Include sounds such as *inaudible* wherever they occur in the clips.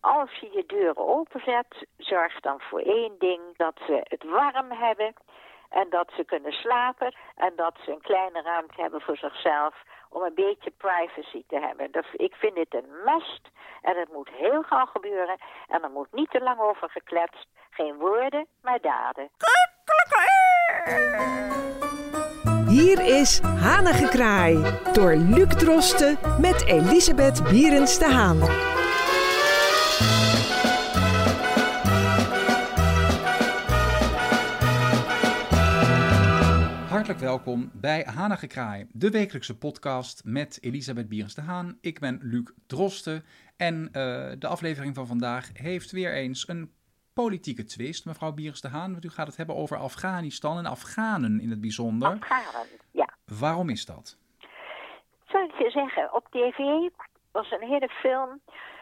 als je je deuren openzet, zorg dan voor één ding, dat ze het warm hebben en dat ze kunnen slapen en dat ze een kleine ruimte hebben voor zichzelf om een beetje privacy te hebben. Dus ik vind dit een must en het moet heel gauw gebeuren en er moet niet te lang over gekletst. Geen woorden, maar daden. Hier is Hanengekraai door Luc Drosten met Elisabeth Bierens de Haan. Hartelijk welkom bij Hanengekraai, de wekelijkse podcast met Elisabeth Bierens de Haan. Ik ben Luc Drosten en uh, de aflevering van vandaag heeft weer eens een politieke twist. Mevrouw Bierens de Haan, want u gaat het hebben over Afghanistan en Afghanen in het bijzonder. Afghanen, ja. Waarom is dat? Zou ik je zeggen, op tv was een hele film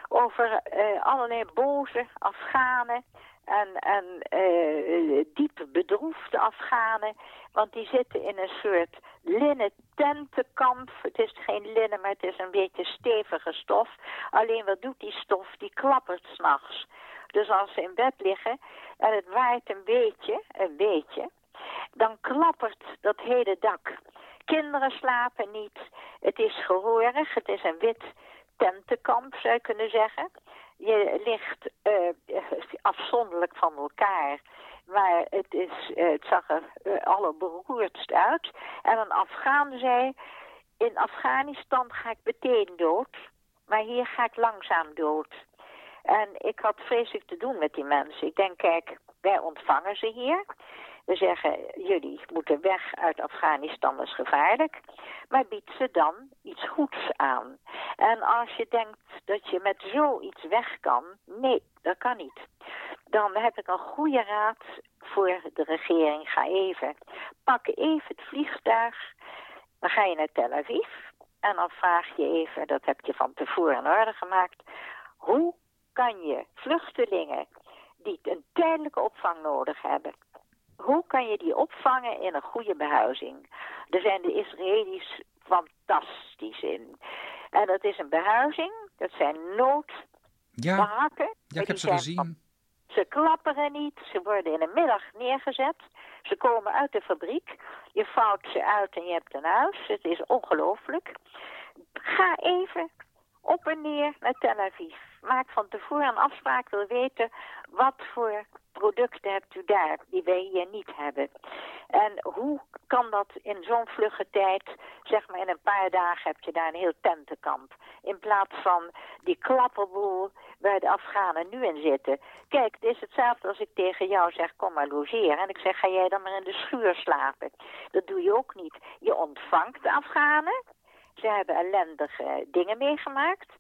over uh, allerlei boze Afghanen en, en uh, diep bedroefde Afghanen. Want die zitten in een soort linnen tentenkamp. Het is geen linnen, maar het is een beetje stevige stof. Alleen wat doet die stof? Die klappert s'nachts. Dus als ze in bed liggen en het waait een beetje, een beetje, dan klappert dat hele dak. Kinderen slapen niet. Het is gehoorig. Het is een wit tentenkamp, zou je kunnen zeggen. Je ligt uh, afzonderlijk van elkaar. Maar het, is, uh, het zag er uh, allerberoerdst uit. En een Afghaan zei... In Afghanistan ga ik meteen dood. Maar hier ga ik langzaam dood. En ik had vreselijk te doen met die mensen. Ik denk, kijk, wij ontvangen ze hier. We zeggen, jullie moeten weg uit Afghanistan, dat is gevaarlijk. Maar bied ze dan iets goeds aan. En als je denkt dat je met zoiets weg kan, nee, dat kan niet. Dan heb ik een goede raad voor de regering. Ga even, pak even het vliegtuig, dan ga je naar Tel Aviv. En dan vraag je even, dat heb je van tevoren in orde gemaakt, hoe kan je vluchtelingen die een tijdelijke opvang nodig hebben, hoe kan je die opvangen in een goede behuizing? Daar zijn de Israëli's fantastisch in. En dat is een behuizing, dat zijn noodbarakken. Ja, ja ik heb ze gezien. Ze klapperen niet, ze worden in de middag neergezet. Ze komen uit de fabriek. Je vouwt ze uit en je hebt een huis. Het is ongelooflijk. Ga even op en neer naar Tel Aviv. Maak van tevoren een afspraak, wil weten wat voor producten hebt u daar die wij hier niet hebben. En hoe kan dat in zo'n vlugge tijd, zeg maar in een paar dagen heb je daar een heel tentenkamp. In plaats van die klapperboel waar de Afghanen nu in zitten. Kijk, het is hetzelfde als ik tegen jou zeg, kom maar logeren. En ik zeg, ga jij dan maar in de schuur slapen. Dat doe je ook niet. Je ontvangt de Afghanen. Ze hebben ellendige dingen meegemaakt.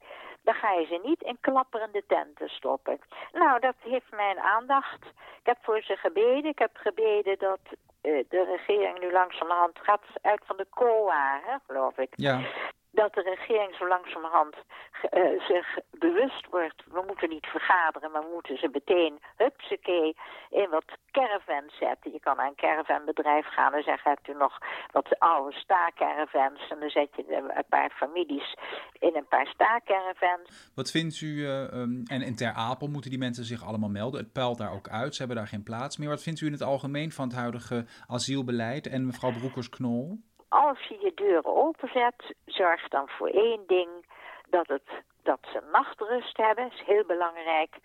Dan ga je ze niet in klapperende tenten stoppen. Nou, dat heeft mijn aandacht. Ik heb voor ze gebeden. Ik heb gebeden dat de regering nu langzamerhand gaat uit van de COA, hè, geloof ik. Ja dat de regering zo langzamerhand uh, zich bewust wordt. We moeten niet vergaderen, maar we moeten ze meteen, hupsakee, in wat caravans zetten. Je kan naar een caravanbedrijf gaan en zeggen, hebt u nog wat oude staacaravans? En dan zet je een paar families in een paar staacaravans. Wat vindt u, uh, um, en in Ter Apel moeten die mensen zich allemaal melden. Het puilt daar ook uit, ze hebben daar geen plaats meer. Wat vindt u in het algemeen van het huidige asielbeleid en mevrouw Broekers-Knol? Als je je deuren openzet, zorg dan voor één ding. Dat, het, dat ze nachtrust hebben, is heel belangrijk.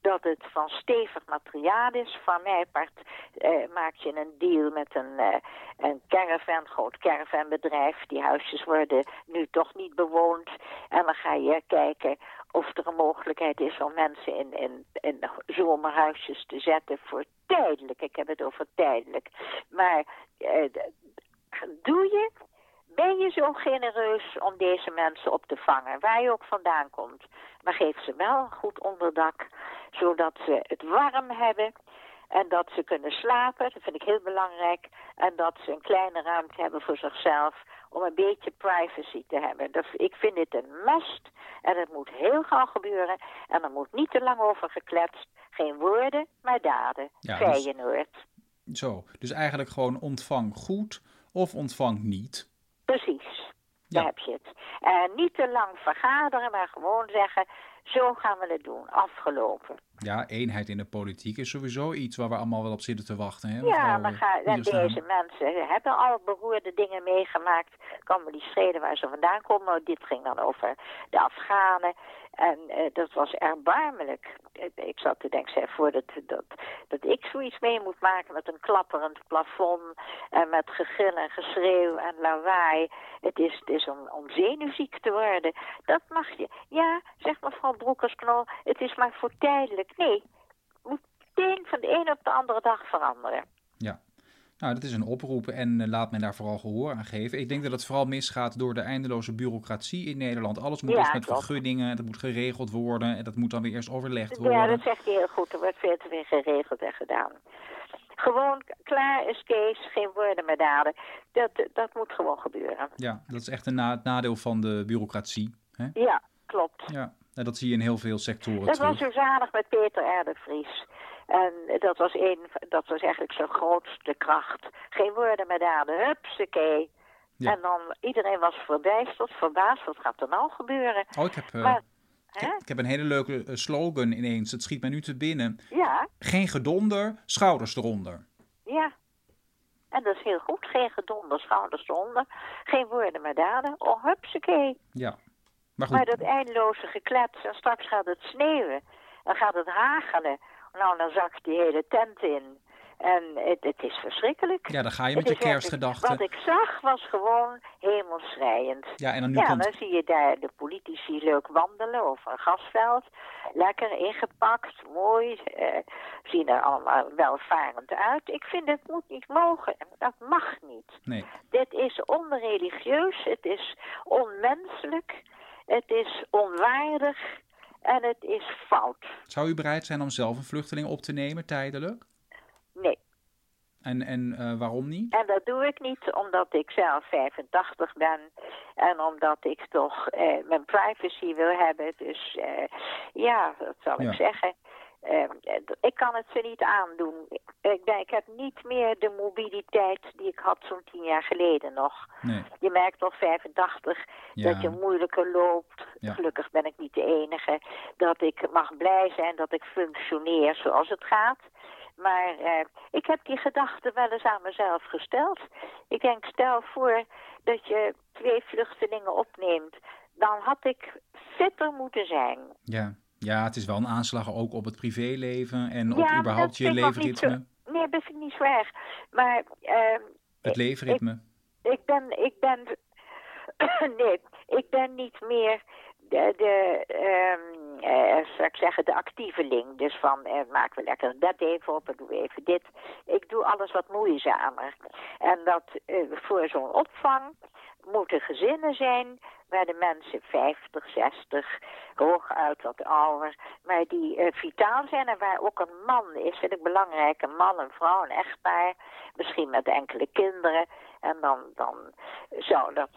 Dat het van stevig materiaal is. Van mij part eh, maak je een deal met een, eh, een caravan, groot caravanbedrijf. Die huisjes worden nu toch niet bewoond. En dan ga je kijken of er een mogelijkheid is om mensen in, in, in zomerhuisjes te zetten voor tijdelijk. Ik heb het over tijdelijk. Maar eh, doe je, ben je zo genereus om deze mensen op te vangen, waar je ook vandaan komt. Maar geef ze wel een goed onderdak, zodat ze het warm hebben en dat ze kunnen slapen, dat vind ik heel belangrijk. En dat ze een kleine ruimte hebben voor zichzelf om een beetje privacy te hebben. Ik vind dit een must en het moet heel gauw gebeuren. En er moet niet te lang over gekletst. Geen woorden, maar daden. Ja, Feyenoord. Dus, zo, dus eigenlijk gewoon ontvang goed of ontvangt niet. Precies, daar heb je het. En niet te lang vergaderen, maar gewoon zeggen... Zo gaan we het doen, afgelopen. Ja, eenheid in de politiek is sowieso iets waar we allemaal wel op zitten te wachten. Hè, Ja, maar ga, deze mensen hebben al beroerde dingen meegemaakt. Kan me die schelen waar ze vandaan komen. Maar dit ging dan over de Afghanen. En eh, dat was erbarmelijk. Ik- Ik zat te denken, zeg, voordat dat, dat ik zoiets mee moet maken met een klapperend plafond. En met gegil en geschreeuw en lawaai. Het is, het is om, om zenuwziek te worden. Dat mag je. Ja, zegt mevrouw Broekersknol, het is maar voor tijdelijk. Nee, het moet meteen van de ene op de andere dag veranderen. Ja. Nou, dat is een oproep en eh, laat men daar vooral gehoor aan geven. Ik denk dat het vooral misgaat door de eindeloze bureaucratie in Nederland. Alles moet Ja, eerst met klopt. vergunningen, dat moet geregeld worden en dat moet dan weer eerst overlegd Ja, worden. dat zegt hij heel goed. Er wordt veel te veel geregeld en gedaan. Gewoon klaar is Kees, geen woorden meer daden. Dat, dat moet gewoon gebeuren. Ja, dat is echt een na- het nadeel van de bureaucratie. Hè? Ja, klopt. Ja, en dat zie je in heel veel sectoren Dat terug. was zo zalig met Peter R. de Vries. En dat was, een, dat was eigenlijk zijn grootste kracht. Geen woorden meer daden, hupsakee. Ja. En dan, iedereen was verbijsterd, verbaasd. Wat gaat er nou gebeuren? Oh, ik heb, eh, Maar, ik, hè? ik heb een hele leuke eh, slogan ineens. Het schiet mij nu te binnen. Ja, Geen gedonder, schouders eronder. Ja. En dat is heel goed. Geen gedonder, schouders eronder. Geen woorden maar daden. Oh, hupsakee. Ja. Maar goed, Maar dat eindeloze geklets. En straks gaat het sneeuwen. Dan gaat het hagelen. Nou, dan zakt die hele tent in. En het, het is verschrikkelijk. ja, dan ga je met je kerstgedachten. Wat ik zag was gewoon hemelschrijend. Ja, en dan nu Ja, komt... dan zie je daar de politici leuk wandelen over een gasveld. Lekker ingepakt, mooi. eh, zien er allemaal welvarend uit. Ik vind het moet niet mogen. Dat mag niet. Nee. Dit is onreligieus. Het is onmenselijk. Het is onwaardig. En het is fout. Zou u bereid zijn om zelf een vluchteling op te nemen, tijdelijk? Nee. En, en eh, waarom niet? En dat doe ik niet omdat ik zelf 85 ben. En omdat ik toch eh, mijn privacy wil hebben. Dus eh, ja, dat zal Ja. ik zeggen. Eh, ik kan het ze niet aandoen. Ik, ben, ik heb niet meer de mobiliteit die ik had zo'n tien jaar geleden nog. Nee. Je merkt toch 85 Ja. dat je moeilijker loopt. Ja. Gelukkig ben ik niet de enige. Dat ik mag blij zijn dat ik functioneer zoals het gaat. Maar eh, ik heb die gedachte wel eens aan mezelf gesteld. Ik denk, stel voor dat je twee vluchtelingen opneemt. Dan had ik fitter moeten zijn. Ja. Ja, het is wel een aanslag ook op het privéleven en op Ja, überhaupt je leefritme. zo- Nee, dat vind ik niet zo erg. Maar ehm, Het leefritme. ik ben, ik ben, *coughs* nee, ik ben niet meer de, de ehm, eh, zal ik zeggen, de actieveling. Dus van, eh, maken we lekker dat even op en doen we even dit. Ik doe alles wat moeizamer. En dat eh, voor zo'n opvang moeten gezinnen zijn waar de mensen 50, 60, hooguit wat ouder, maar die eh, vitaal zijn en waar ook een man is, vind ik belangrijk, een man, een vrouw, een echtpaar, misschien met enkele kinderen. En dan, dan zou dat,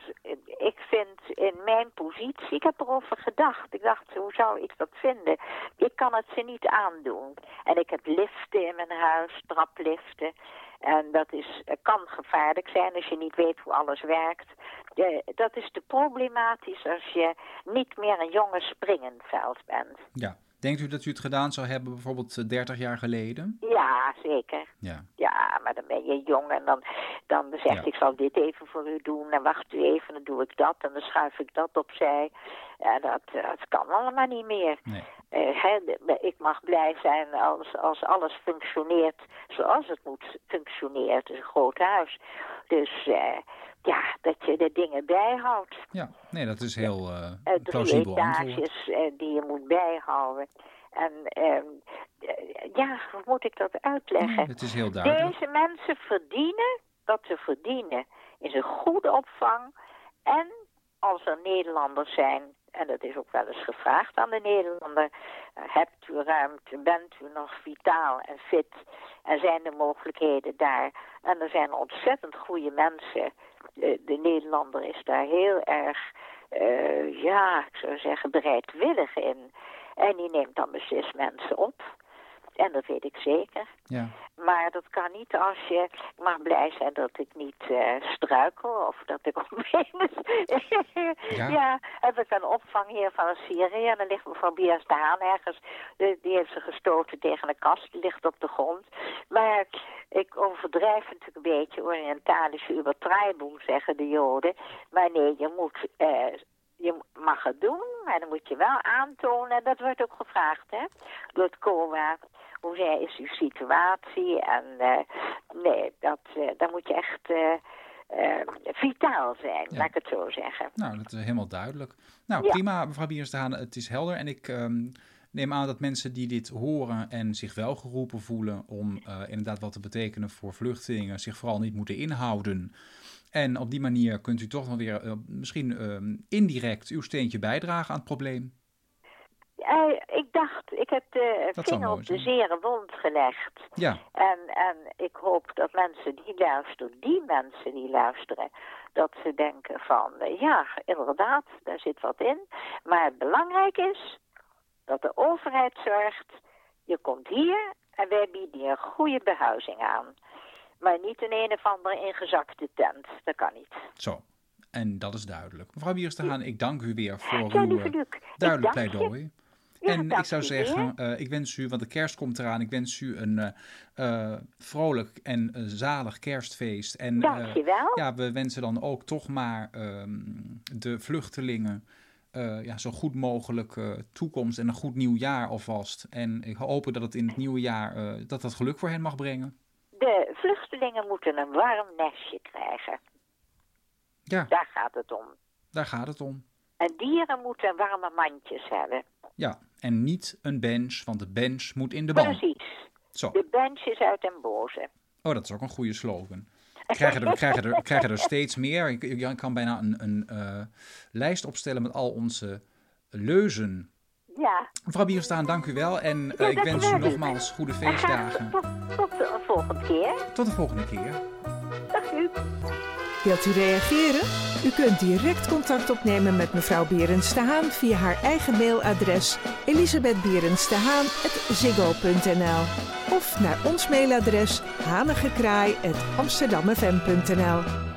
ik vind in mijn positie, ik heb erover gedacht, ik dacht, hoe zou ik dat vinden? Ik kan het ze niet aandoen. En ik heb liften in mijn huis, trapliften. En dat is, kan gevaarlijk zijn als je niet weet hoe alles werkt. Dat is te problematisch als je niet meer een jonge springenveld bent. Ja. Denkt u dat u het gedaan zou hebben bijvoorbeeld eh, 30 jaar geleden? Ja, zeker. Ja. Ja, maar dan ben je jong en dan, dan zegt Ja. ik zal dit even voor u doen en wacht u even, dan doe ik dat en dan schuif ik dat opzij. Ja, dat, dat kan allemaal niet meer. Nee. Eh, ik mag blij zijn als, als alles functioneert zoals het moet functioneren. Het is een groot huis. Dus eh, ja, dat je de dingen bijhoudt. Ja, nee, dat is heel drie plausibel etages eh, die je moet bijhouden. En ehm, eh, ja, hoe moet ik dat uitleggen? Het is heel duidelijk. Deze mensen verdienen wat ze verdienen. Is een goede opvang. En als er Nederlanders zijn, en dat is ook wel eens gevraagd aan de Nederlander, hebt u ruimte, bent u nog vitaal en fit en zijn de mogelijkheden daar. En er zijn ontzettend goede mensen. De, de Nederlander is daar heel erg, eh, ja, ik zou zeggen, bereidwillig in. En die neemt dan beslist mensen op. En dat weet ik zeker. Ja. Maar dat kan niet als je... Ik mag blij zijn dat ik niet uh, struikel of dat ik *laughs* op ja. ja, heb ik een opvangheer van een Syrië. En dan ligt mevrouw Bias de Haan ergens. Die, die heeft ze gestoten tegen een kast. Die ligt op de grond. Maar ik overdrijf natuurlijk een beetje orientalische übertreibung, zeggen de Joden. Maar nee, je moet... Uh, je mag het doen, maar dan moet je wel aantonen. Dat wordt ook gevraagd, hè, door het COA. Hoe is uw situatie? En uh, nee, dat, uh, dan moet je echt uh, vitaal zijn, laat ik het zo zeggen. Nou, dat is helemaal duidelijk. Nou, prima, mevrouw Biers Het is helder. En ik um, neem aan dat mensen die dit horen en zich wel geroepen voelen om inderdaad wat te betekenen voor vluchtelingen, zich vooral niet moeten inhouden. En op die manier kunt u toch wel weer uh, misschien uh, indirect uw steentje bijdragen aan het probleem. Uh, ik dacht, ik heb de vinger op de zere wond gelegd. Ja. En, en ik hoop dat mensen die luisteren, die mensen die luisteren, dat ze denken van, eh, ja, inderdaad, daar zit wat in. Maar het belangrijk is dat de overheid zorgt, je komt hier en wij bieden je een goede behuizing aan. Maar niet in een of andere ingezakte tent. Dat kan niet. Zo, en dat is duidelijk. Mevrouw Bierstaan, ik dank u weer voor uw uh, duidelijk pleidooi. En ik zou zeggen, uh, ik wens u, want de kerst komt eraan, ik wens u een uh, vrolijk en zalig kerstfeest. En, Dankjewel. ja, we wensen dan ook toch maar um, de vluchtelingen ja, zo goed mogelijk toekomst en een goed nieuw jaar alvast. En ik hoop dat het in het nieuwe jaar, dat dat geluk voor hen mag brengen. De vluchtelingen moeten een warm nestje krijgen. Ja. Daar gaat het om. Daar gaat het om. En dieren moeten warme mandjes hebben. Ja, en niet een bench, want de bench moet in de ban. Precies. Zo. De bench is uit den boze. Oh, dat is ook een goede slogan. We *laughs* krijgen er, krijgen er, krijgen er steeds meer. Ik, kan bijna een, een uh, lijst opstellen met al onze leuzen ja. Mevrouw Bierstaan, dank u wel. En uh, ik wens u nogmaals goede feestdagen. Tot, tot de volgende keer. Tot de volgende keer. Dag u. Wilt u reageren? U kunt direct contact opnemen met mevrouw Berends via haar eigen mailadres elisabethberendstehaan.ziggo.nl of naar ons mailadres hanigekraai.amsterdamfm.nl